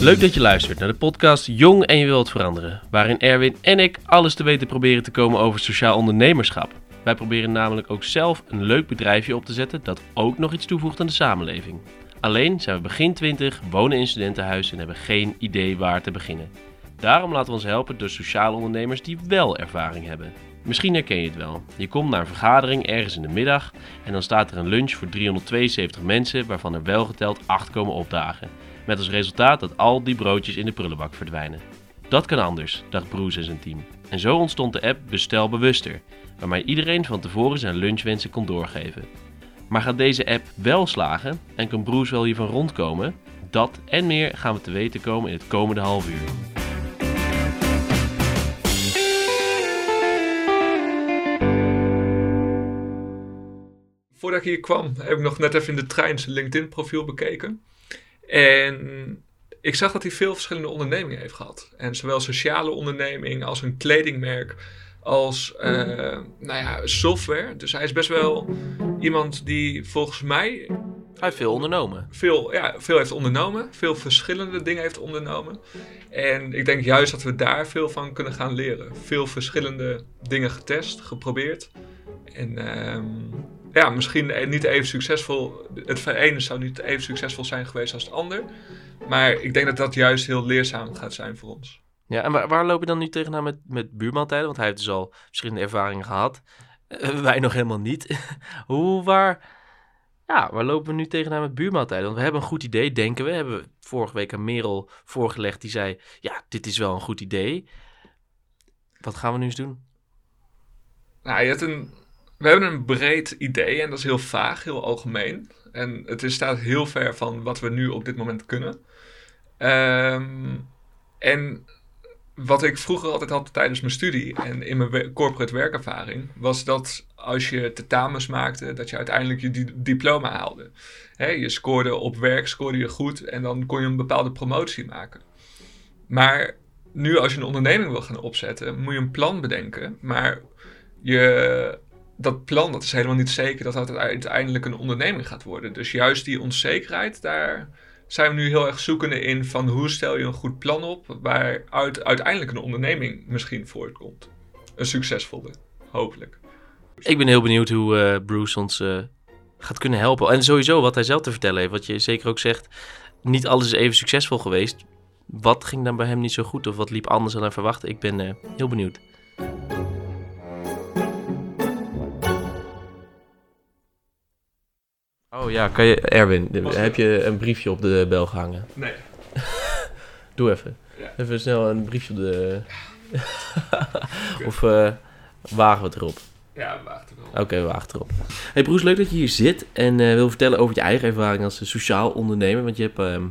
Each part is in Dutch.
Leuk dat je luistert naar de podcast Jong en je wilt veranderen, waarin Erwin en ik alles te weten proberen te komen over sociaal ondernemerschap. Wij proberen namelijk ook zelf een leuk bedrijfje op te zetten dat ook nog iets toevoegt aan de samenleving. Alleen zijn we begin 20, wonen in studentenhuis en hebben geen idee waar te beginnen. Daarom laten we ons helpen door sociale ondernemers die wel ervaring hebben. Misschien herken je het wel. Je komt naar een vergadering ergens in de middag en dan staat er een lunch voor 372 mensen waarvan er wel geteld 8 komen opdagen. Met als resultaat dat al die broodjes in de prullenbak verdwijnen. Dat kan anders, dacht Bruce en zijn team. En zo ontstond de app Bestel Bewuster, waarmee iedereen van tevoren zijn lunchwensen kon doorgeven. Maar gaat deze app wel slagen en kan Bruce wel hiervan rondkomen? Dat en meer gaan we te weten komen in het komende half uur. Voordat ik hier kwam, heb ik nog net even in de trein zijn LinkedIn-profiel bekeken. En ik zag dat hij veel verschillende ondernemingen heeft gehad. En zowel sociale onderneming als een kledingmerk als uh, nou ja, software. Dus hij is best wel iemand die volgens mij Hij heeft veel ondernomen. veel, ja, veel heeft ondernomen. Veel verschillende dingen heeft ondernomen. En ik denk juist dat we daar veel van kunnen gaan leren. Veel verschillende dingen getest, geprobeerd. En ehm, ja, misschien niet even succesvol. Het ene zou niet even succesvol zijn geweest als het ander. Maar ik denk dat dat juist heel leerzaam gaat zijn voor ons. Ja, en waar, waar loop je dan nu tegenaan met, met buurmaaltijden? Want hij heeft dus al verschillende ervaringen gehad. Eh, wij nog helemaal niet. Hoe, waar, ja, waar lopen we nu tegenaan met buurmaaltijden? Want we hebben een goed idee, denken we. Hebben we vorige week aan Merel voorgelegd. Die zei, ja, dit is wel een goed idee. Wat gaan we nu eens doen? Nou, je hebt een, we hebben een breed idee en dat is heel vaag, heel algemeen. En het is, staat heel ver van wat we nu op dit moment kunnen. Ehm, en wat ik vroeger altijd had tijdens mijn studie en in mijn corporate werkervaring, was dat als je tentamens maakte, dat je uiteindelijk je di- diploma haalde. Je scoorde op werk, scoorde je goed en dan kon je een bepaalde promotie maken. Maar nu als je een onderneming wil gaan opzetten, moet je een plan bedenken. Maar je, dat plan, dat is helemaal niet zeker dat dat uiteindelijk een onderneming gaat worden. Dus juist die onzekerheid, daar zijn we nu heel erg zoekende in van hoe stel je een goed plan op waaruit uiteindelijk een onderneming misschien voortkomt. Een succesvolle, hopelijk. Ik ben heel benieuwd hoe eh, Bruce ons eh, gaat kunnen helpen. En sowieso wat hij zelf te vertellen heeft. Wat je zeker ook zegt, niet alles is even succesvol geweest. Wat ging dan bij hem niet zo goed? Of wat liep anders dan hij verwachtte? Ik ben eh, heel benieuwd. Oh ja, kan je, Erwin, Was- heb je een briefje op de bel gehangen? Nee. Doe even. Ja. Even snel een briefje op de... of eh, wagen we het erop? Ja, wacht wel. Oké, we wachten erop. Hey Broes, leuk dat je hier zit en eh, wil vertellen over je eigen ervaring als eh, sociaal ondernemer. Want je hebt ehm,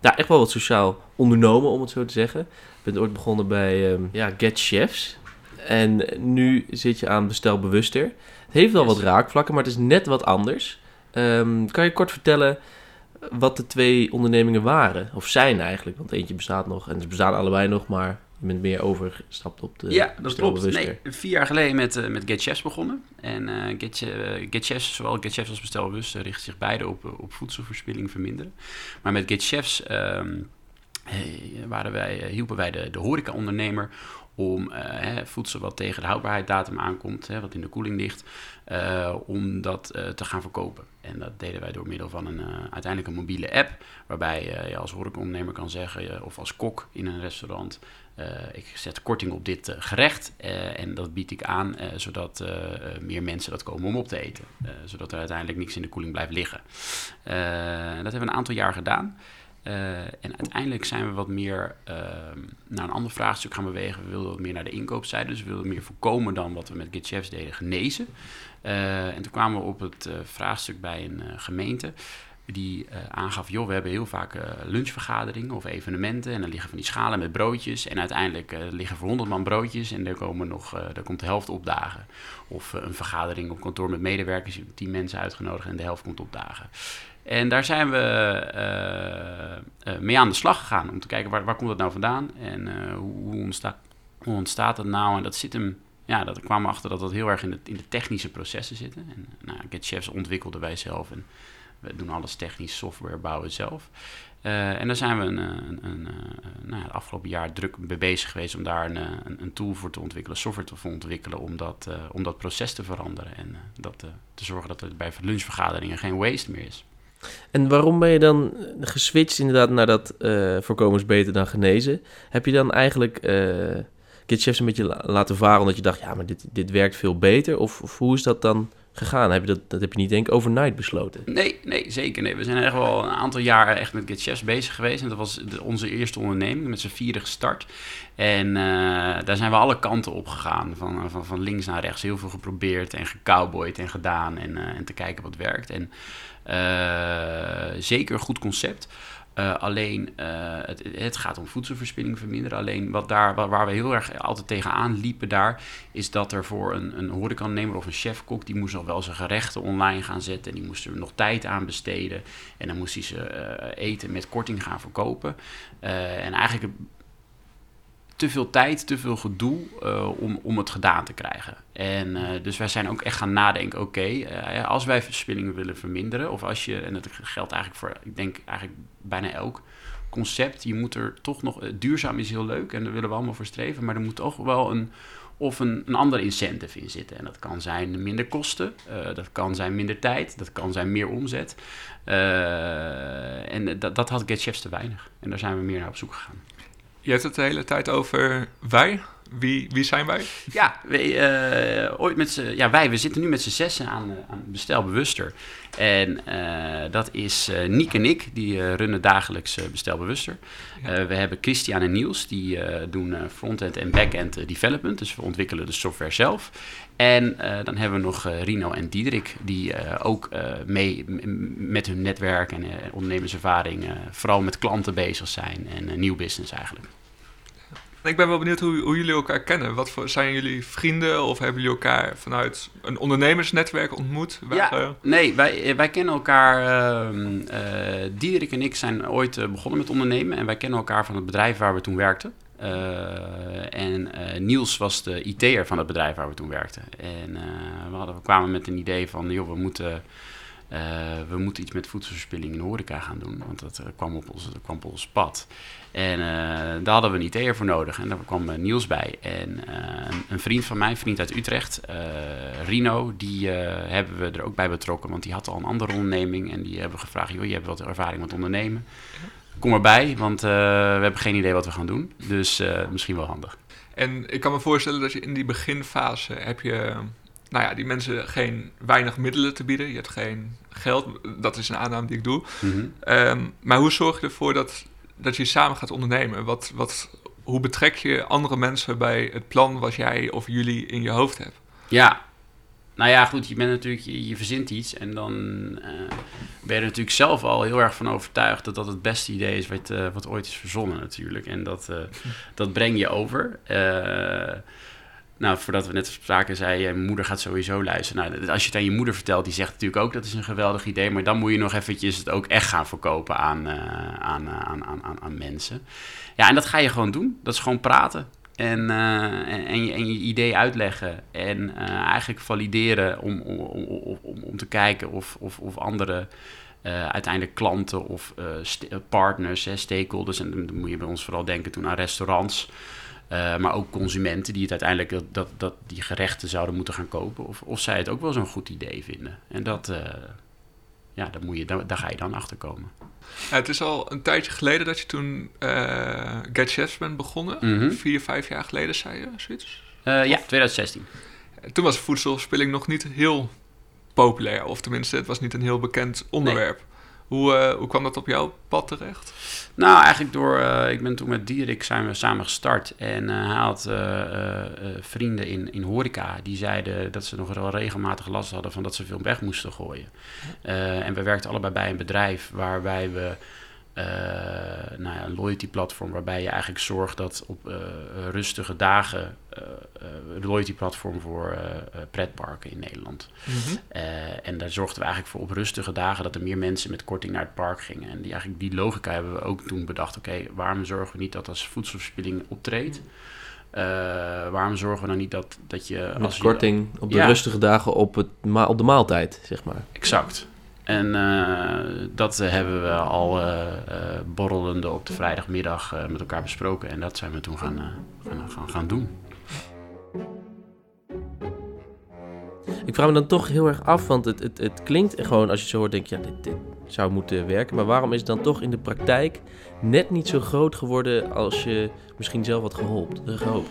ja, echt wel wat sociaal ondernomen, om het zo te zeggen. Je bent ooit begonnen bij ehm, ja, Get Chefs. En nu zit je aan Bestel Bewuster. Het heeft wel Yes. wat raakvlakken, maar het is net wat anders. Ehm, kan je kort vertellen wat de twee ondernemingen waren? Of zijn eigenlijk? Want eentje bestaat nog en ze bestaan allebei nog, maar je bent meer overgestapt op de ja, dat klopt. Nee, vier jaar geleden met, eh, met Get Chefs begonnen. En eh Get, eh, Get Chefs, zowel Get Chefs als Bestelbus, eh, richten zich beide op, eh, op voedselverspilling verminderen. Maar met Get Chefs ehm, eh, waren wij, eh, hielpen wij de, de horeca-ondernemer om eh, voedsel wat tegen de houdbaarheidsdatum aankomt, hè, wat in de koeling ligt, eh, om dat eh, te gaan verkopen. En dat deden wij door middel van een, uiteindelijk een mobiele app, waarbij je als horecaondernemer kan zeggen, of als kok in een restaurant, ik zet korting op dit gerecht en dat bied ik aan, zodat meer mensen dat komen om op te eten. Zodat er uiteindelijk niks in de koeling blijft liggen. Dat hebben we een aantal jaar gedaan. Eh, en uiteindelijk zijn we wat meer ehm, naar een ander vraagstuk gaan bewegen. We wilden wat meer naar de inkoopzijde. Dus we wilden meer voorkomen dan wat we met Get Chefs deden, genezen. Eh, en toen kwamen we op het eh, vraagstuk bij een gemeente die aangaf, joh, we hebben heel vaak lunchvergaderingen of evenementen en dan liggen van die schalen met broodjes en uiteindelijk liggen voor 100 man broodjes en er komen nog, daar komt de helft opdagen. Of een vergadering op kantoor met medewerkers, 10 mensen uitgenodigd en de helft komt opdagen. En daar zijn we eh, eh, mee aan de slag gegaan om te kijken waar, waar komt dat nou vandaan en eh, hoe, hoe, ontstaat, hoe ontstaat dat nou en dat zit hem ja, dat kwamen achter dat dat heel erg in de, in de technische processen zitten. En nou, Get Chefs ontwikkelden wij zelf. En we doen alles technisch, software bouwen zelf. En daar zijn we een, een, een, nou, het afgelopen jaar druk mee bezig geweest om daar een, een, tool voor te ontwikkelen, software te ontwikkelen, om dat, om dat proces te veranderen en dat, te zorgen dat er bij lunchvergaderingen geen waste meer is. En waarom ben je dan geswitcht inderdaad naar dat uh, voorkomen is beter dan genezen? Heb je dan eigenlijk uh, een beetje laten varen omdat je dacht, ja, maar dit, dit werkt veel beter? Of, of hoe is dat dan gegaan? Heb je dat, dat heb je niet denk ik overnight besloten? Nee, nee, zeker nee. We zijn echt wel een aantal jaar echt met Get Chefs bezig geweest. En dat was onze eerste onderneming, met z'n vieren gestart. En uh, daar zijn we alle kanten op gegaan, van, van, van links naar rechts. Heel veel geprobeerd en gecowboyd en gedaan en, en te kijken wat werkt. En zeker een goed concept. Uh, alleen, uh, het, het, gaat om voedselverspilling verminderen. Alleen wat daar, waar, we heel erg altijd tegenaan liepen daar... is dat er voor een, een of een chefkok... die moest nog wel zijn gerechten online gaan zetten... en die moest er nog tijd aan besteden. En dan moest hij ze eten met korting gaan verkopen. en eigenlijk te veel tijd, te veel gedoe uh, om, om het gedaan te krijgen. En uh, dus wij zijn ook echt gaan nadenken, oké, uh, als wij verspillingen willen verminderen, of als je, en dat geldt eigenlijk voor, ik denk eigenlijk bijna elk concept, je moet er toch nog, duurzaam is heel leuk en daar willen we allemaal voor streven, maar er moet toch wel een, of een, een ander incentive in zitten. En dat kan zijn minder kosten, dat kan zijn minder tijd, dat kan zijn meer omzet. en dat, dat had GetChefs te weinig. En daar zijn we meer naar op zoek gegaan. Je hebt het de hele tijd over wij. Wie, wie zijn wij? Ja, wij, uh, ooit met z'n, ja, wij, we zitten nu met z'n zessen aan, uh, aan Bestelbewuster. En uh, dat is uh, Niek en ik, die runnen dagelijks Bestelbewuster. Ja. we hebben Christian en Niels, die doen frontend en backend development. Dus we ontwikkelen de software zelf. En dan hebben we nog Rino en Diederik, die ook mee met hun netwerk en ondernemerservaring vooral met klanten bezig zijn en nieuw business eigenlijk. Ik ben wel benieuwd hoe, hoe, jullie elkaar kennen. Wat voor, zijn jullie vrienden of hebben jullie elkaar vanuit een ondernemersnetwerk ontmoet? Ja, nee, wij, wij kennen elkaar. Uh, uh, Diederik en ik zijn ooit begonnen met ondernemen en wij kennen elkaar van het bedrijf waar we toen werkten. En Niels was de IT'er van het bedrijf waar we toen werkten. En we, hadden, we kwamen met een idee van, joh, we moeten uh, we moeten iets met voedselverspilling in de horeca gaan doen, want dat uh, kwam, op ons, kwam op ons pad. En uh, daar hadden we een IT'er voor nodig en daar kwam Niels bij. En een vriend van mij, een vriend uit Utrecht, Rino, die hebben we er ook bij betrokken, want die had al een andere onderneming. En die hebben gevraagd, joh, je hebt wat ervaring met ondernemen. Kom erbij, want we hebben geen idee wat we gaan doen. Dus misschien wel handig. En ik kan me voorstellen dat je in die beginfase heb je nou ja, die mensen geen weinig middelen te bieden. Je hebt geen geld. Dat is een aanname die ik doe. Mhm. Ehm, maar hoe zorg je ervoor dat, dat je samen gaat ondernemen? Wat, wat, hoe betrek je andere mensen bij het plan wat jij of jullie in je hoofd hebt? Ja, nou ja, goed, je bent natuurlijk, je, verzint iets en dan uh, ben je er natuurlijk zelf al heel erg van overtuigd dat dat het beste idee is wat, uh, wat ooit is verzonnen natuurlijk. En dat, uh, dat breng je over. Nou, voordat we net spraken, zei je, moeder gaat sowieso luisteren. Nou, als je het aan je moeder vertelt, die zegt natuurlijk ook dat is een geweldig idee. Maar dan moet je nog eventjes het ook echt gaan verkopen aan, uh, aan, aan, aan, aan, mensen. Ja, en dat ga je gewoon doen. Dat is gewoon praten. En, uh, en, je, idee uitleggen. En eigenlijk valideren om, om, om, om, te kijken of, of, of andere... Uiteindelijk klanten of partners, hè, stakeholders. En dan moet je bij ons vooral denken toen aan restaurants. Uh, maar ook consumenten die het uiteindelijk dat, dat, dat, die gerechten zouden moeten gaan kopen. Of, of zij het ook wel zo'n goed idee vinden. En dat, uh, ja, daar, moet je, daar, daar, ga je dan achter komen. Ja, het is al een tijdje geleden dat je toen uh, Get Chefs bent begonnen. Mm -hmm. Vier, vijf jaar geleden zei je zoiets? ja, 2016. Toen was voedselverspilling nog niet heel populair. Of tenminste, het was niet een heel bekend onderwerp. Nee. Hoe, uh, hoe kwam dat op jouw pad terecht? Nou, eigenlijk door... Uh, ik ben toen met Dierik zijn we samen gestart. En uh, hij had vrienden in, in horeca. Die zeiden dat ze nog wel regelmatig last hadden... van dat ze veel weg moesten gooien. en we werkten allebei bij een bedrijf... waarbij we nou ja, een loyalty platform waarbij je eigenlijk zorgt dat op uh, rustige dagen een loyalty platform voor pretparken in Nederland. Mm -hmm. en daar zorgden we eigenlijk voor op rustige dagen dat er meer mensen met korting naar het park gingen. En die, eigenlijk die logica hebben we ook toen bedacht. Oké, okay, waarom zorgen we niet dat als voedselverspilling optreedt? waarom zorgen we dan niet dat, dat je... Met als korting je, op de ja, rustige dagen op, het op de maaltijd, zeg maar. Exact. En uh, dat hebben we al uh, borrelende op de vrijdagmiddag met elkaar besproken. En dat zijn we toen gaan, gaan, gaan, gaan doen. Ik vraag me dan toch heel erg af, want het, het, het klinkt gewoon als je zo hoort, denk je, ja, dit, dit zou moeten werken. Maar waarom is het dan toch in de praktijk net niet zo groot geworden als je misschien zelf had gehoopt? gehoopt?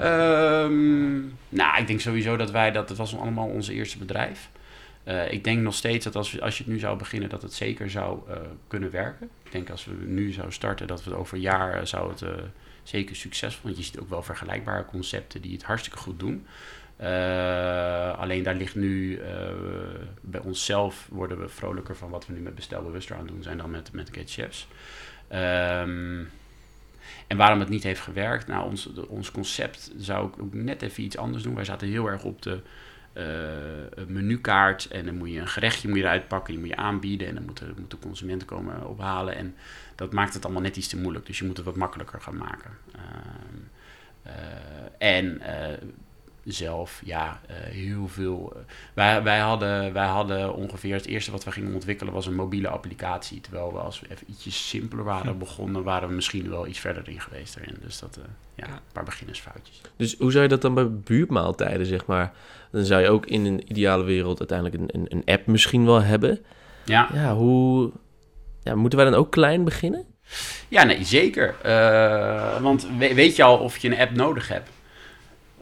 Um, nou, ik denk sowieso dat wij, dat het was allemaal onze eerste bedrijf. Uh, ik denk nog steeds dat als, als je het nu zou beginnen, dat het zeker zou uh, kunnen werken. Ik denk als we nu zouden starten, dat we het over een jaar zou het zeker succesvol. Want je ziet ook wel vergelijkbare concepten die het hartstikke goed doen. Alleen daar ligt nu bij onszelf worden we vrolijker van wat we nu met bestelbewuster aan het doen zijn dan met, met Get Chefs. Um, en waarom het niet heeft gewerkt, nou, ons, ons concept zou ik ook net even iets anders doen. Wij zaten heel erg op de uh, menukaart en dan moet je een gerechtje moet je eruit pakken, die moet je aanbieden en dan moeten moet de consumenten komen ophalen. En dat maakt het allemaal net iets te moeilijk, dus je moet het wat makkelijker gaan maken. Uh, en zelf ja, heel veel. Wij, wij, hadden, wij hadden ongeveer het eerste wat we gingen ontwikkelen was een mobiele applicatie. Terwijl we als we even ietsjes simpeler waren hm. begonnen, waren we misschien wel iets verder in geweest erin. Dus dat, ja, een paar beginnersfoutjes. Dus hoe zou je dat dan bij buurtmaaltijden, zeg maar? Dan zou je ook in een ideale wereld uiteindelijk een, een, een app misschien wel hebben. Ja. Ja, hoe... Ja, moeten wij dan ook klein beginnen? Ja, nee, zeker. want weet je al of je een app nodig hebt?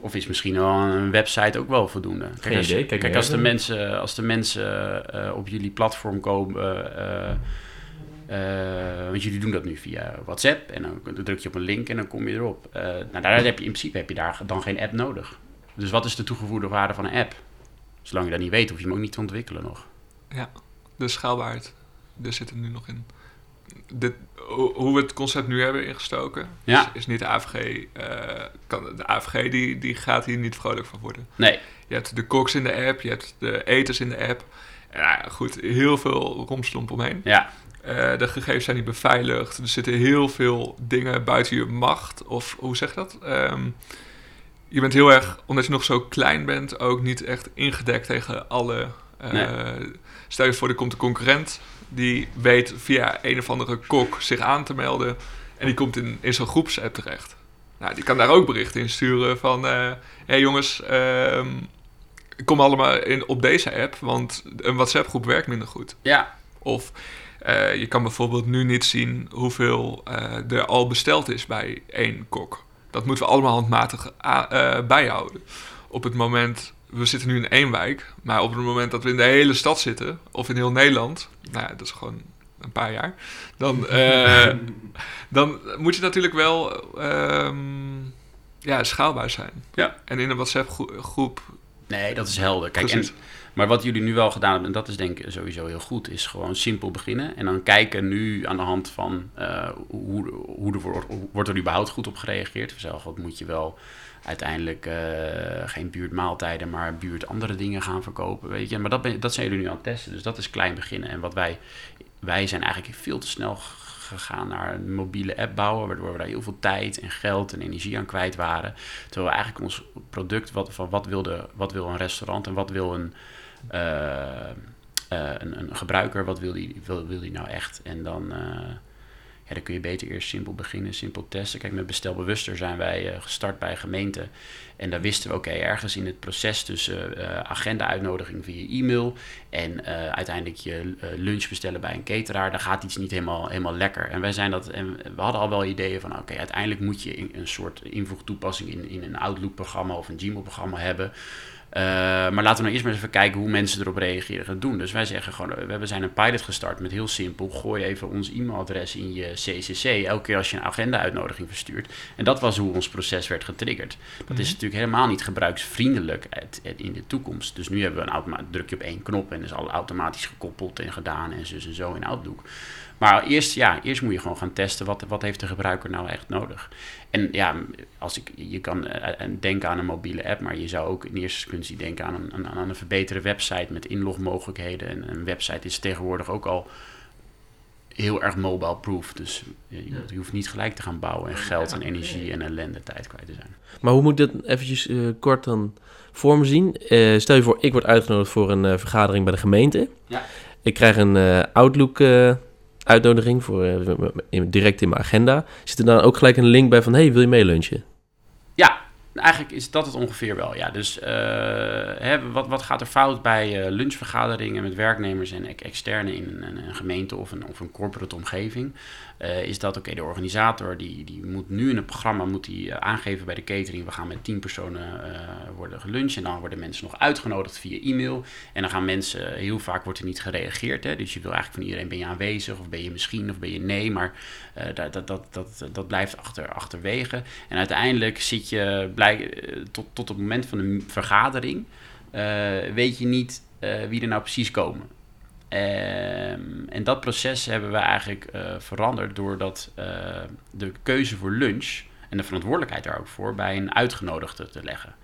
Of is misschien wel een website ook wel voldoende? Kijk, als, idee, kijk, als, de mensen, als de mensen uh, op jullie platform komen, uh, want jullie doen dat nu via WhatsApp en dan druk je op een link en dan kom je erop. nou, daar heb je in principe heb je daar dan geen app nodig. Dus wat is de toegevoegde waarde van een app? Zolang je dat niet weet, hoef je hem ook niet te ontwikkelen nog. Ja, de schaalbaarheid, daar zit er nu nog in dit, hoe we het concept nu hebben ingestoken, ja. is, is, niet de AVG. Uh, kan, de AVG die, die gaat hier niet vrolijk van worden. Nee. Je hebt de koks in de app, je hebt de eters in de app. Ja, goed, heel veel romslomp omheen. Ja. Uh, de gegevens zijn niet beveiligd. Er zitten heel veel dingen buiten je macht. Of hoe zeg je dat? Um, je bent heel erg, omdat je nog zo klein bent, ook niet echt ingedekt tegen alle. Uh, nee. Stel je voor, er komt een concurrent die weet via een of andere kok zich aan te melden. En die komt in, in zo'n groepsapp terecht. Nou, die kan daar ook berichten in sturen van... Hé uh, hey jongens, uh, kom allemaal in, op deze app, want een WhatsApp-groep werkt minder goed. Ja. Of uh, je kan bijvoorbeeld nu niet zien hoeveel er al besteld is bij één kok. Dat moeten we allemaal handmatig uh, bijhouden. Op het moment we zitten nu in één wijk, maar op het moment dat we in de hele stad zitten, of in heel Nederland, nou ja, dat is gewoon een paar jaar, dan, uh, dan moet je natuurlijk wel um, ja, schaalbaar zijn. Ja. En in een WhatsApp-groep. Nee, dat is helder. Kijk, en, maar wat jullie nu wel gedaan hebben, en dat is denk ik sowieso heel goed, is gewoon simpel beginnen. En dan kijken nu aan de hand van uh, hoe, hoe er wordt, er überhaupt goed op gereageerd. Zelf, wat moet je wel uiteindelijk uh, geen buurtmaaltijden, maar buurt andere dingen gaan verkopen. Weet je. Maar dat, ben, dat zijn jullie nu aan het testen. Dus dat is klein beginnen. En wat wij, wij zijn eigenlijk veel te snel gegaan naar een mobiele app bouwen, waardoor we daar heel veel tijd en geld en energie aan kwijt waren. Terwijl we eigenlijk ons product, wat, van wat, wilde, wat wil een restaurant en wat wil een, een, een, gebruiker, wat wil die, wil, wil die nou echt? En dan ja, dan kun je beter eerst simpel beginnen, simpel testen. Kijk, met bestelbewuster zijn wij gestart bij gemeente. En daar wisten we, oké, ergens in het proces tussen agenda-uitnodiging via e-mail en uiteindelijk je lunch bestellen bij een cateraar, daar gaat iets niet helemaal, helemaal lekker. En wij zijn dat, en we hadden al wel ideeën van, oké, uiteindelijk moet je een soort invoegtoepassing in, in een Outlook-programma of een Gmail-programma hebben. Uh, maar laten we nou eerst maar eens even kijken hoe mensen erop reageren gaan doen. Dus wij zeggen gewoon, eh, we zijn een pilot gestart met heel simpel, gooi even ons e-mailadres in je CCC, elke keer als je een agenda-uitnodiging verstuurt. En dat was hoe ons proces werd getriggerd. Dat is natuurlijk helemaal niet gebruiksvriendelijk in de toekomst. Dus nu hebben we een druk je op één knop en is al automatisch gekoppeld en gedaan en zo en zo in Outlook. Maar eerst, ja, eerst moet je gewoon gaan testen wat, wat heeft de gebruiker nou echt nodig. En ja, als ik, je kan uh, denken aan een mobiele app, maar je zou ook in eerste instantie denken aan een, aan een verbeterde website met inlogmogelijkheden. En een website is tegenwoordig ook al heel erg mobile proof. Dus je, je, hoeft niet gelijk te gaan bouwen en geld en energie en ellende tijd kwijt te zijn. Maar hoe moet ik dat eventjes uh, kort dan voor me zien? Uh, stel je voor, ik word uitgenodigd voor een vergadering bij de gemeente. Ja. ik krijg een uh, Outlook uitnodiging voor, in, direct in mijn agenda. Zit er dan ook gelijk een link bij van, hey, wil je mee lunchen? Ja, Eigenlijk is dat het ongeveer wel, ja. Dus uh, hè, wat, wat gaat er fout bij uh, lunchvergaderingen met werknemers en externe in een, een, gemeente of een, of een corporate omgeving? Uh, is dat oké, de organisator die, die moet nu in het programma moet die, aangeven bij de catering, we gaan met tien personen worden geluncht en dan worden mensen nog uitgenodigd via e-mail. En dan gaan mensen, heel vaak wordt er niet gereageerd, hè, dus je wil eigenlijk van iedereen, ben je aanwezig of ben je misschien of ben je nee, maar dat, dat, dat, dat, dat blijft achter, achterwege. En uiteindelijk zit je eh, tot, tot het moment van de vergadering weet je niet wie er nou precies komen. Um, en dat proces hebben we eigenlijk uh, veranderd doordat de keuze voor lunch en de verantwoordelijkheid daar ook voor bij een uitgenodigde te leggen.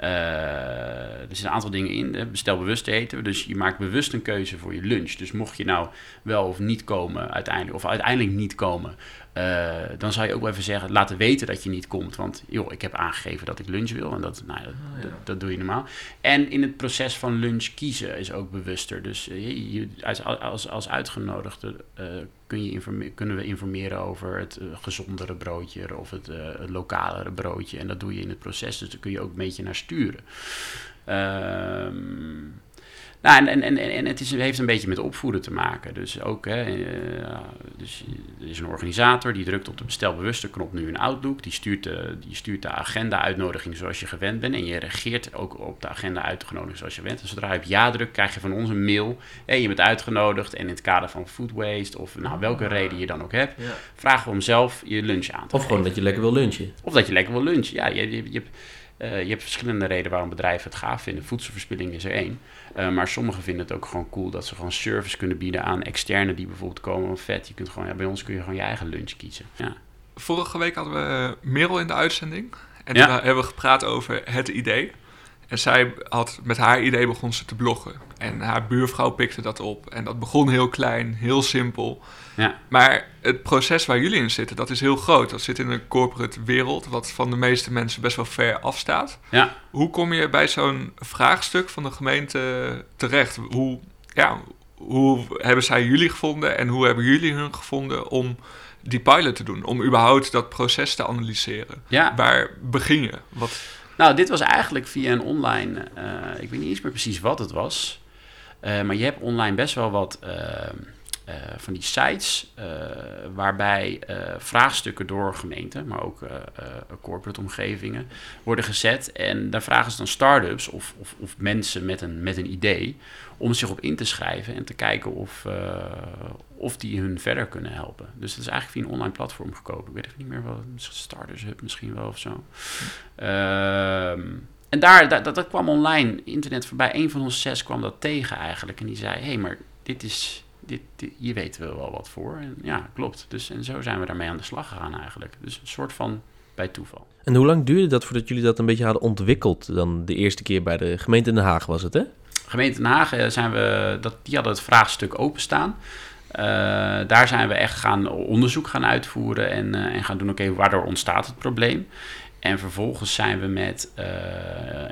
Uh, er zitten een aantal dingen in. Bestel bewust eten. Dus je maakt bewust een keuze voor je lunch. Dus mocht je nou wel of niet komen uiteindelijk, of uiteindelijk niet komen, uh, dan zou je ook wel even zeggen, laten weten dat je niet komt. Want joh, ik heb aangegeven dat ik lunch wil. En dat, nou, dat, oh, ja. dat, doe je normaal. En in het proces van lunch kiezen is ook bewuster. Dus je, als, als, als uitgenodigde kun je kunnen we informeren over het gezondere broodje of het, het lokalere broodje. En dat doe je in het proces. Dus daar kun je ook een beetje naar sturen. Um, nou, en, en, en, het is, heeft een beetje met opvoeden te maken. Dus ook, hè, uh, dus er is een organisator die drukt op de bestelbewuste knop nu een Outlook. Die stuurt de, die stuurt de agenda-uitnodiging zoals je gewend bent. En je reageert ook op de agenda-uitgenodiging zoals je bent. En zodra je op ja drukt, krijg je van ons een mail. Hey, je bent uitgenodigd en in het kader van food waste of nou, welke ah. reden je dan ook hebt, vragen we om zelf je lunch aan te Of gewoon dat je lekker wil lunchen. Of dat je lekker wil lunchen. Ja, je, je, je, uh, je hebt verschillende redenen waarom bedrijven het gaaf vinden. Voedselverspilling is er één. Uh, maar sommigen vinden het ook gewoon cool dat ze gewoon service kunnen bieden aan externe die bijvoorbeeld komen. Vet, je kunt gewoon, ja, bij ons kun je gewoon je eigen lunch kiezen. Ja. Vorige week hadden we Merel in de uitzending. En toen hebben we gepraat over het idee. En zij had met haar idee begon ze te bloggen. En haar buurvrouw pikte dat op. En dat begon heel klein, heel simpel. Ja. Maar het proces waar jullie in zitten, dat is heel groot. Dat zit in een corporate wereld, wat van de meeste mensen best wel ver afstaat. Ja. Hoe kom je bij zo'n vraagstuk van de gemeente terecht? Hoe, ja, hoe hebben zij jullie gevonden en hoe hebben jullie hun gevonden om die pilot te doen? Om überhaupt dat proces te analyseren? Ja. Waar begin je? Wat... Nou, dit was eigenlijk via een online, uh, ik weet niet eens meer precies wat het was. Uh, maar je hebt online best wel wat uh, van die sites waarbij vraagstukken door gemeenten, maar ook corporate omgevingen, worden gezet. En daar vragen ze dan start-ups of, of, of, mensen met een, met een idee om zich op in te schrijven en te kijken of, of die hun verder kunnen helpen. Dus dat is eigenlijk via een online platform gekomen. Ik weet even niet meer wat, Starters Hub misschien wel of zo. Ehm, en daar, dat, dat, kwam online, internet voorbij. Een van ons zes kwam dat tegen eigenlijk. En die zei, hé, hey, maar dit is, dit, hier weten we wel wat voor. En ja, klopt. Dus, en zo zijn we daarmee aan de slag gegaan eigenlijk. Dus een soort van bij toeval. En hoe lang duurde dat voordat jullie dat een beetje hadden ontwikkeld? Dan de eerste keer bij de gemeente Den Haag was het, hè? Gemeente Den Haag eh, zijn we, dat, die hadden het vraagstuk openstaan. Uh, daar zijn we echt gaan onderzoek gaan uitvoeren en, uh, en gaan doen, oké, okay, waardoor ontstaat het probleem? En vervolgens zijn we met, uh,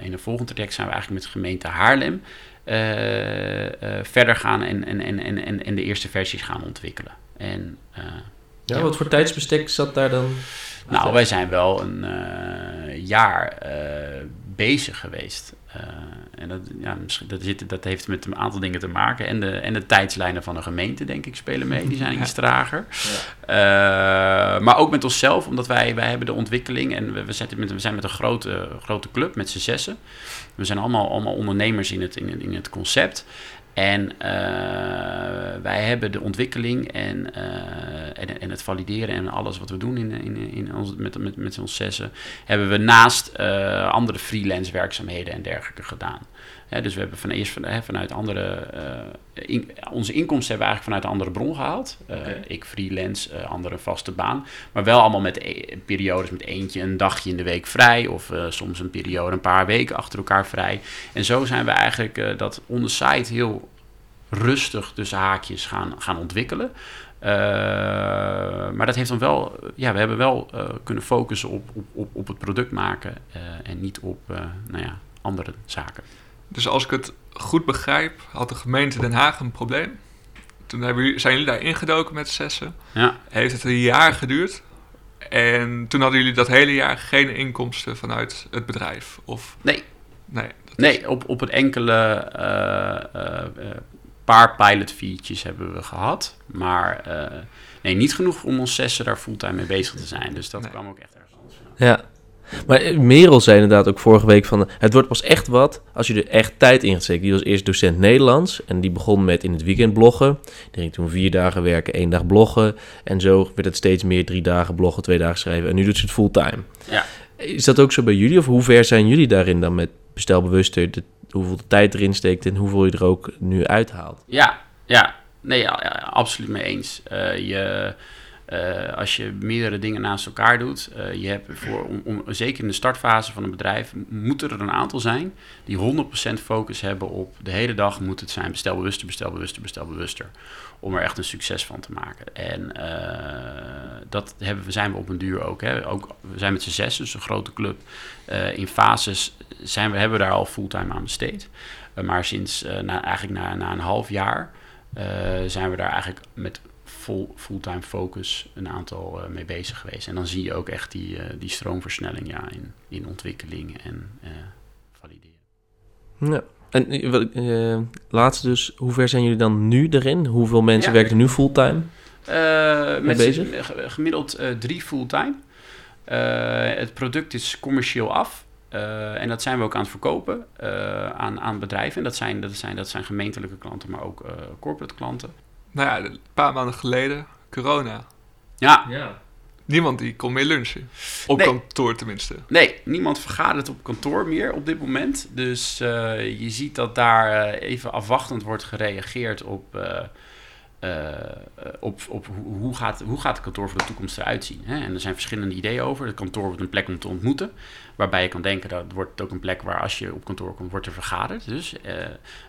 in een volgend traject zijn we eigenlijk met de gemeente Haarlem verder gaan en, en, en, en, en de eerste versies gaan ontwikkelen. En, ja, wat voor tijdsbestek zat daar dan? Nou, wij zijn wel een jaar bezig geweest. Uh, en dat, ja, misschien, dat, zit, dat heeft met een aantal dingen te maken. En de, en de tijdslijnen van de gemeente, denk ik, spelen mee. Die zijn iets trager. Ja. Uh, maar ook met onszelf, omdat wij, wij hebben de ontwikkeling. En we, we, zetten met, we zijn met een grote, grote club, met z'n zessen. We zijn allemaal, allemaal ondernemers in het, in, in het concept. En uh, wij hebben de ontwikkeling en, uh, en, en, het valideren en alles wat we doen in, in, in ons, met, met, met ons zessen, hebben we naast andere freelance werkzaamheden en dergelijke gedaan. Dus we hebben van eerst van, vanuit andere, in, onze inkomsten hebben we eigenlijk vanuit een andere bron gehaald. Okay. Ik freelance, andere vaste baan. Maar wel allemaal met e periodes met eentje een dagje in de week vrij. Of soms een periode een paar weken achter elkaar vrij. En zo zijn we eigenlijk dat on the site heel rustig tussen haakjes gaan, gaan ontwikkelen. Uh, maar dat heeft dan wel, ja, we hebben wel uh, kunnen focussen op, op, op, op het product maken uh, en niet op nou ja, andere zaken. Dus als ik het goed begrijp, had de gemeente Den Haag een probleem. Toen hebben jullie, zijn jullie daar ingedoken met zessen. Ja, Heeft het een jaar geduurd. En toen hadden jullie dat hele jaar geen inkomsten vanuit het bedrijf. Of nee, nee. dat is- nee op, op het enkele eh, eh, eh, paar pilotfeatures hebben we gehad. Maar eh, nee, niet genoeg om ons zessen daar fulltime mee bezig te zijn. Dus dat Nee. kwam ook echt ergens anders. Ja. Maar Merel zei inderdaad ook vorige week van... het wordt pas echt wat als je er echt tijd in gaat steken. Die was eerst docent Nederlands en die begon met in het weekend bloggen. Die ging toen vier dagen werken, één dag bloggen. En zo werd het steeds meer drie dagen bloggen, twee dagen schrijven. En nu doet ze het fulltime. Ja. Is dat ook zo bij jullie? Of hoe ver zijn jullie daarin dan met bestelbewuster? De, hoeveel de tijd erin steekt en hoeveel je er ook nu uithaalt? Ja, ja. Nee, ja, ja, absoluut mee eens. Eh, je, eh, als je meerdere dingen naast elkaar doet, eh, je hebt voor, om, om, zeker in de startfase van een bedrijf, moeten er een aantal zijn die 100% focus hebben op de hele dag moet het zijn bestelbewuster, bestelbewuster, bestelbewuster. Om er echt een succes van te maken. En eh, dat hebben we, zijn we op een duur ook. Hè. ook we zijn met z'n zes, dus een grote club. In fases zijn we, hebben we daar al fulltime aan besteed. Maar sinds na, eigenlijk na, na een half jaar zijn we daar eigenlijk met vol, fulltime focus een aantal uh, mee bezig geweest. En dan zie je ook echt die, die stroomversnelling ja, in, in ontwikkeling en eh, valideren. Ja. En laatste dus, hoe ver zijn jullie dan nu erin? Hoeveel mensen ja. werken er nu fulltime? Met bezig? gemiddeld drie fulltime. Het product is commercieel af. Uh, en dat zijn we ook aan het verkopen uh, aan, aan bedrijven. En dat zijn, dat, zijn, dat zijn gemeentelijke klanten, maar ook uh, corporate klanten. Nou ja, een paar maanden geleden, corona. Ja. ja. Niemand die kon meer lunchen. Op nee. kantoor tenminste. Nee, niemand vergadert op kantoor meer op dit moment. Dus uh, je ziet dat daar even afwachtend wordt gereageerd op... Uh, op, op hoe, gaat, hoe gaat het kantoor voor de toekomst eruit zien. Hè? En er zijn verschillende ideeën over. Het kantoor wordt een plek om te ontmoeten. Waarbij je kan denken dat het wordt ook een plek waar als je op kantoor komt, wordt er vergaderd. Dus uh,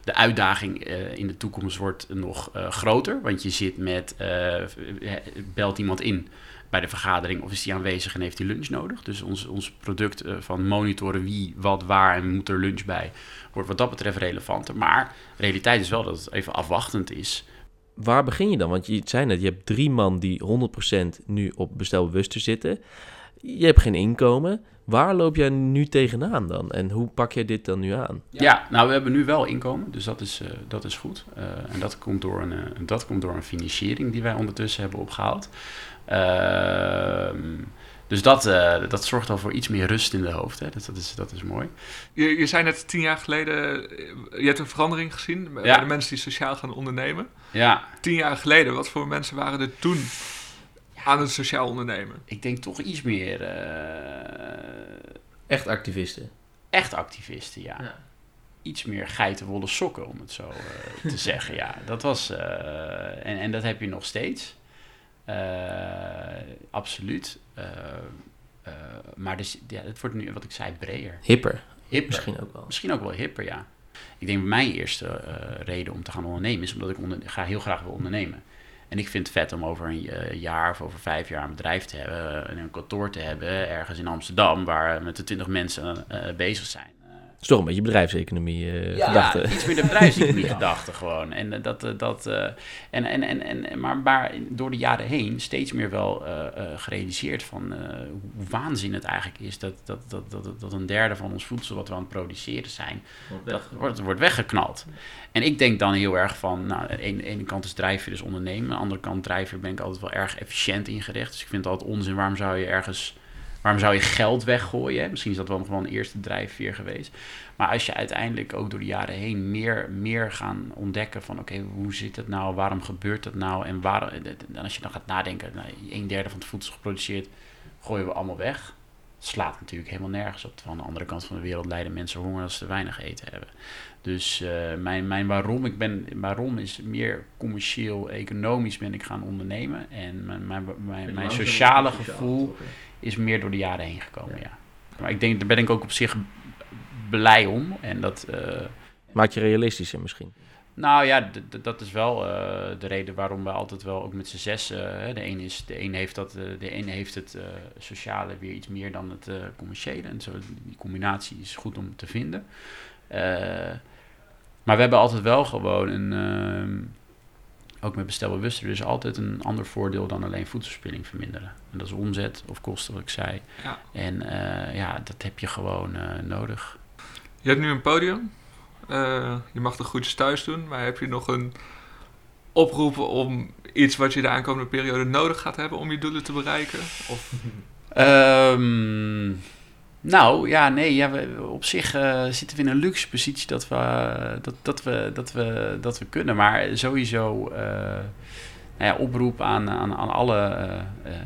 de uitdaging uh, in de toekomst wordt nog groter. Want je zit met, belt iemand in bij de vergadering of is die aanwezig en heeft hij lunch nodig. Dus ons, ons product van monitoren wie, wat, waar en moet er lunch bij, wordt wat dat betreft relevanter. Maar realiteit is wel dat het even afwachtend is waar begin je dan? Want je zei net, je hebt drie man die 100% nu op bestelbewuster zitten. Je hebt geen inkomen. Waar loop jij nu tegenaan dan? En hoe pak jij dit dan nu aan? Ja, nou we hebben nu wel inkomen, dus dat is, uh, dat is goed. Uh, en dat komt, door een, uh, dat komt door een financiering die wij ondertussen hebben opgehaald. Ehm, dus dat, uh, dat zorgt al voor iets meer rust in de hoofd. Hè? Dus dat, is, dat is mooi. Je, je zei net tien jaar geleden, je hebt een verandering gezien bij ja. de mensen die sociaal gaan ondernemen. Ja. Tien jaar geleden, wat voor mensen waren er toen aan het sociaal ondernemen? Ik denk toch iets meer... Uh, echt activisten? Echt activisten, ja. ja. Iets meer geitenwolle sokken, om het zo uh, te zeggen. Ja, dat was... en, en dat heb je nog steeds. Uh, absoluut. Uh, uh, maar dus, ja, het wordt nu, wat ik zei, breder. Hipper. hipper. Misschien ook wel. Misschien ook wel hipper, ja. Ik denk mijn eerste reden om te gaan ondernemen is omdat ik onder, ga heel graag wil ondernemen. En ik vind het vet om over een jaar of over vijf jaar een bedrijf te hebben en een kantoor te hebben ergens in Amsterdam waar met de twintig mensen bezig zijn. Is toch een beetje bedrijfseconomie uh, ja, gedachte. Ja, iets meer de bedrijfseconomie gedachte gewoon. En uh, dat, uh, dat uh, en, en, en, en, maar, maar door de jaren heen steeds meer wel gerealiseerd van hoe waanzin het eigenlijk is dat, dat, dat, dat, dat een derde van ons voedsel wat we aan het produceren zijn, wordt dat wordt, wordt weggeknald. En ik denk dan heel erg van, nou, aan de ene kant is drijfveer dus ondernemen, aan de andere kant drijfveer ben ik altijd wel erg efficiënt ingericht. Dus ik vind het altijd onzin, waarom zou je ergens Waarom zou je geld weggooien? Misschien is dat wel gewoon een eerste drijfveer geweest. Maar als je uiteindelijk ook door de jaren heen meer, meer gaan ontdekken van... oké, okay, hoe zit het nou? Waarom gebeurt dat nou? En waarom, en als je dan gaat nadenken... Nou, een derde van het voedsel geproduceerd gooien we allemaal weg. Dat slaat natuurlijk helemaal nergens op. Van de andere kant van de wereld lijden mensen honger als ze weinig eten hebben. Dus uh, mijn, mijn waarom, ik ben, waarom is meer commercieel, economisch ben ik gaan ondernemen. En mijn, mijn, mijn, mijn sociale gevoel is meer door de jaren heen gekomen, ja. ja. Maar ik denk, daar ben ik ook op zich blij om. En dat... Uh, Maakt je realistischer misschien? Nou ja, dat is wel uh, de reden waarom we altijd wel ook met z'n zes... Uh, de een, is, de een heeft, dat, uh, de een heeft het sociale weer iets meer dan het commerciële. En zo, die combinatie is goed om te vinden. maar we hebben altijd wel gewoon een... ook met bestelbewuster, er is altijd een ander voordeel dan alleen voedselverspilling verminderen. En dat is omzet of kosten, wat ik zei. Ja. En eh, ja, dat heb je gewoon eh, nodig. Je hebt nu een podium. Eh, je mag de goedjes thuis doen. Maar heb je nog een oproep om iets wat je de aankomende periode nodig gaat hebben om je doelen te bereiken? Of Ehm, nou, ja, nee, ja, we, op zich eh, zitten we in een luxe positie dat we, dat, dat, we, dat, we, dat we kunnen. Maar sowieso eh, nou ja, oproep aan, aan, aan alle... eh, eh,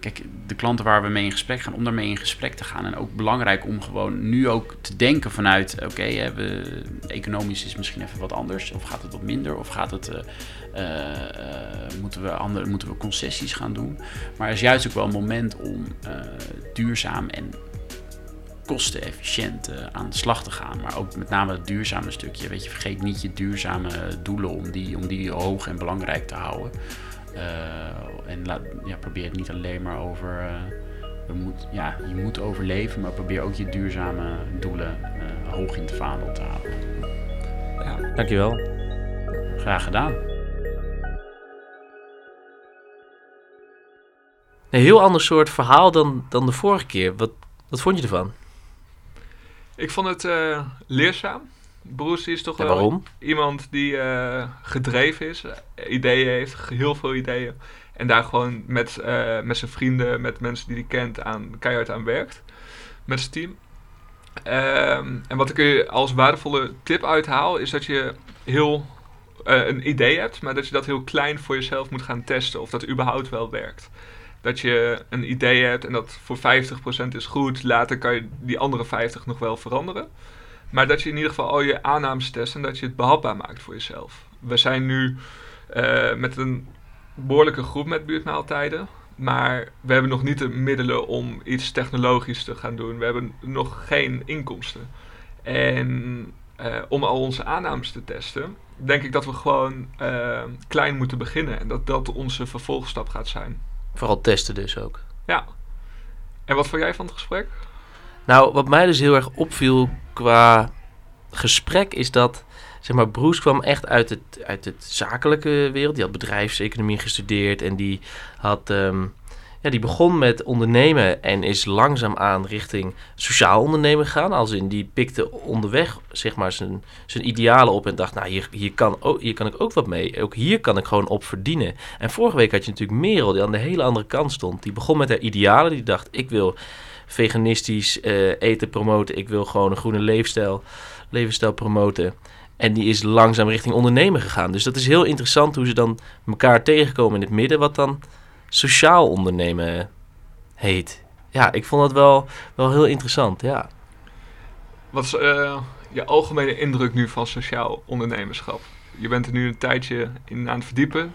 kijk, de klanten waar we mee in gesprek gaan, om daarmee in gesprek te gaan. En ook belangrijk om gewoon nu ook te denken vanuit... oké, we- economisch is misschien even wat anders. Of gaat het wat minder? Of gaat het... eh, eh, eh, moeten, we andere, moeten we concessies gaan doen? Maar er is juist ook wel een moment om eh, duurzaam en kostenefficiënt eh, aan de slag te gaan. Maar ook met name het duurzame stukje. Weet je, vergeet niet je duurzame doelen om die, om die hoog en belangrijk te houden. Eh, en laat, ja, probeer het niet alleen maar over. eh, we moet, ja, je moet overleven, maar probeer ook je duurzame doelen eh, hoog in het vaandel te houden. ja, Dankjewel. Graag gedaan. Een heel ander soort verhaal dan, dan de vorige keer. Wat, wat vond je ervan? Ik vond het eh, leerzaam. Bruce is toch wel waarom? iemand die eh, gedreven is, eh, ideeën heeft, heel veel ideeën. En daar gewoon met, met zijn vrienden, met mensen die hij kent, aan, keihard aan werkt. Met zijn team. Ehm, en wat ik er als waardevolle tip uithaal, is dat je heel een idee hebt, maar dat je dat heel klein voor jezelf moet gaan testen of dat überhaupt wel werkt. Dat je een idee hebt en dat voor 50% is goed, later kan je die andere 50% nog wel veranderen. Maar dat je in ieder geval al je aannames test en dat je het behapbaar maakt voor jezelf. We zijn nu eh, met een behoorlijke groep met buurtmaaltijden. Maar we hebben nog niet de middelen om iets technologisch te gaan doen. We hebben nog geen inkomsten. En eh, om al onze aannames te testen, denk ik dat we gewoon eh, klein moeten beginnen. En dat dat onze vervolgstap gaat zijn. Vooral testen dus ook. Ja. En wat vond jij van het gesprek? Nou, wat mij dus heel erg opviel qua gesprek is dat, zeg maar, Bruce kwam echt uit het, uit het zakelijke wereld. Die had bedrijfseconomie gestudeerd en die had, ehm, ja, die begon met ondernemen en is langzaamaan richting sociaal ondernemen gegaan. Als in, die pikte onderweg, zeg maar, zijn, zijn idealen op en dacht, nou, hier, hier, kan ook, kan ik ook wat mee. Ook hier kan ik gewoon op verdienen. En vorige week had je natuurlijk Merel, die aan de hele andere kant stond. Die begon met haar idealen, die dacht, ik wil veganistisch eh, eten promoten. Ik wil gewoon een groene leefstijl, levensstijl promoten. En die is langzaam richting ondernemen gegaan. Dus dat is heel interessant hoe ze dan elkaar tegenkomen in het midden, wat dan sociaal ondernemen heet. Ja, ik vond dat wel, wel heel interessant, ja. Wat is eh, je algemene indruk nu van sociaal ondernemerschap? Je bent er nu een tijdje in aan het verdiepen.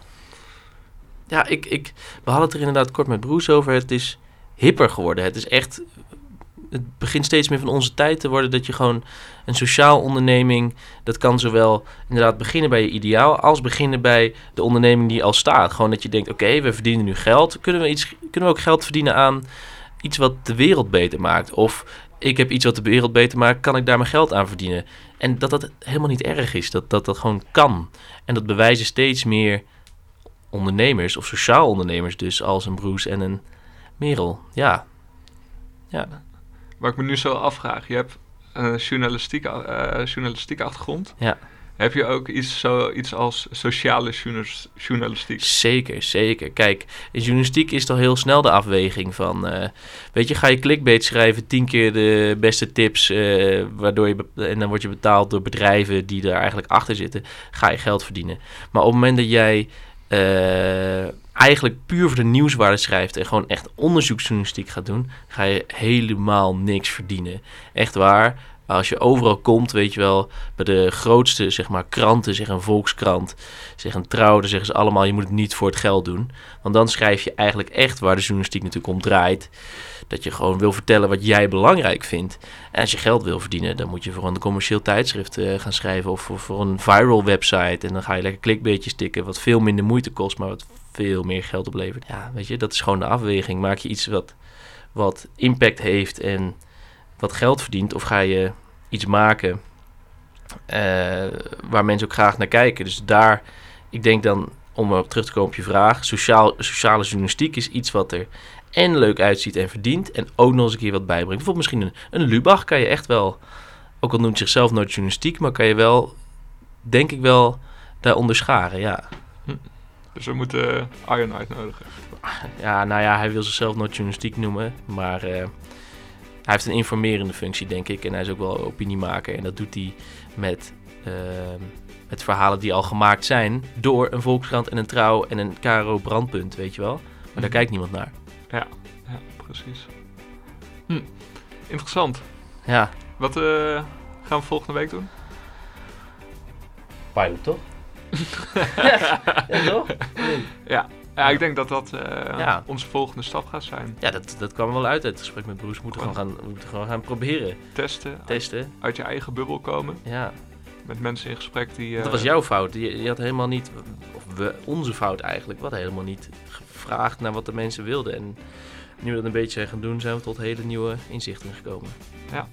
Ja, ik, ik, we hadden het er inderdaad kort met Broes over. Het is hipper geworden. Het is echt. Het begint steeds meer van onze tijd te worden dat je gewoon een sociaal onderneming. Dat kan zowel inderdaad beginnen bij je ideaal. als beginnen bij de onderneming die al staat. Gewoon dat je denkt: oké, we verdienen nu geld. Kunnen we, iets, kunnen we ook geld verdienen aan iets wat de wereld beter maakt? Of ik heb iets wat de wereld beter maakt. Kan ik daar mijn geld aan verdienen? En dat dat helemaal niet erg is. Dat dat, dat gewoon kan. En dat bewijzen steeds meer ondernemers, of sociaal ondernemers dus, als een Bruce en een Merel. Ja. Ja. Waar ik me nu zo afvraag. Je hebt een journalistieke, eh, journalistieke achtergrond. Ja. Heb je ook iets, zo, iets als sociale journalis- journalistiek? Zeker, zeker. Kijk, in journalistiek is toch heel snel de afweging van... eh, weet je, ga je clickbait schrijven, tien keer de beste tips... eh, waardoor je en dan word je betaald door bedrijven die daar eigenlijk achter zitten... ga je geld verdienen. Maar op het moment dat jij eh, eigenlijk puur voor de nieuwswaarde schrijft... en gewoon echt onderzoeksjournalistiek gaat doen... ga je helemaal niks verdienen. Echt waar... Als je overal komt, weet je wel, bij de grootste zeg maar, kranten, zeg een Volkskrant, zeg een Trouw, dan zeggen ze allemaal, je moet het niet voor het geld doen. Want dan schrijf je eigenlijk echt waar de journalistiek natuurlijk om draait. Dat je gewoon wil vertellen wat jij belangrijk vindt. En als je geld wil verdienen, dan moet je voor een commercieel tijdschrift eh, gaan schrijven of voor, voor een viral website. En dan ga je lekker klikbeetjes tikken, wat veel minder moeite kost, maar wat veel meer geld oplevert. Ja, weet je, dat is gewoon de afweging. Maak je iets wat, wat impact heeft en wat geld verdient, of ga je iets maken eh, waar mensen ook graag naar kijken. Dus daar, ik denk dan, om op terug te komen op je vraag, sociaal, sociale journalistiek is iets wat er en leuk uitziet en verdient. En ook nog eens een keer wat bijbrengt. Bijvoorbeeld misschien een, een Lubach kan je echt wel, ook al noemt zichzelf nooit journalistiek, maar kan je wel, denk ik wel, daar onderscharen, ja. Dus we moeten Arjen uitnodigen. Ja, nou ja, hij wil zichzelf nooit journalistiek noemen, maar eh, hij heeft een informerende functie, denk ik. En hij is ook wel opiniemaker. En dat doet hij met, eh, met verhalen die al gemaakt zijn door een Volkskrant en een Trouw en een KRO Brandpunt, weet je wel. Maar daar kijkt niemand naar. Ja, ja precies. Hm. Interessant. Ja, Wat eh, gaan we volgende week doen? pilot toch? ja, toch? Ja, ja ik denk dat dat eh, Ja. onze volgende stap gaat zijn. Ja, dat, dat kwam wel uit uit het gesprek met Broes. We moeten gewoon gaan, we moeten gewoon gaan proberen. Testen, Testen. uit je eigen bubbel komen. Ja, Met mensen in gesprek die... dat eh, was jouw fout. Je, je had helemaal niet, of we, onze fout eigenlijk, wat helemaal niet gevraagd naar wat de mensen wilden. En nu we dat een beetje zijn gaan doen, zijn we tot hele nieuwe inzichten gekomen. Ja,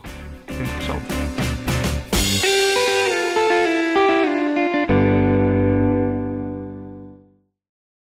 interessant.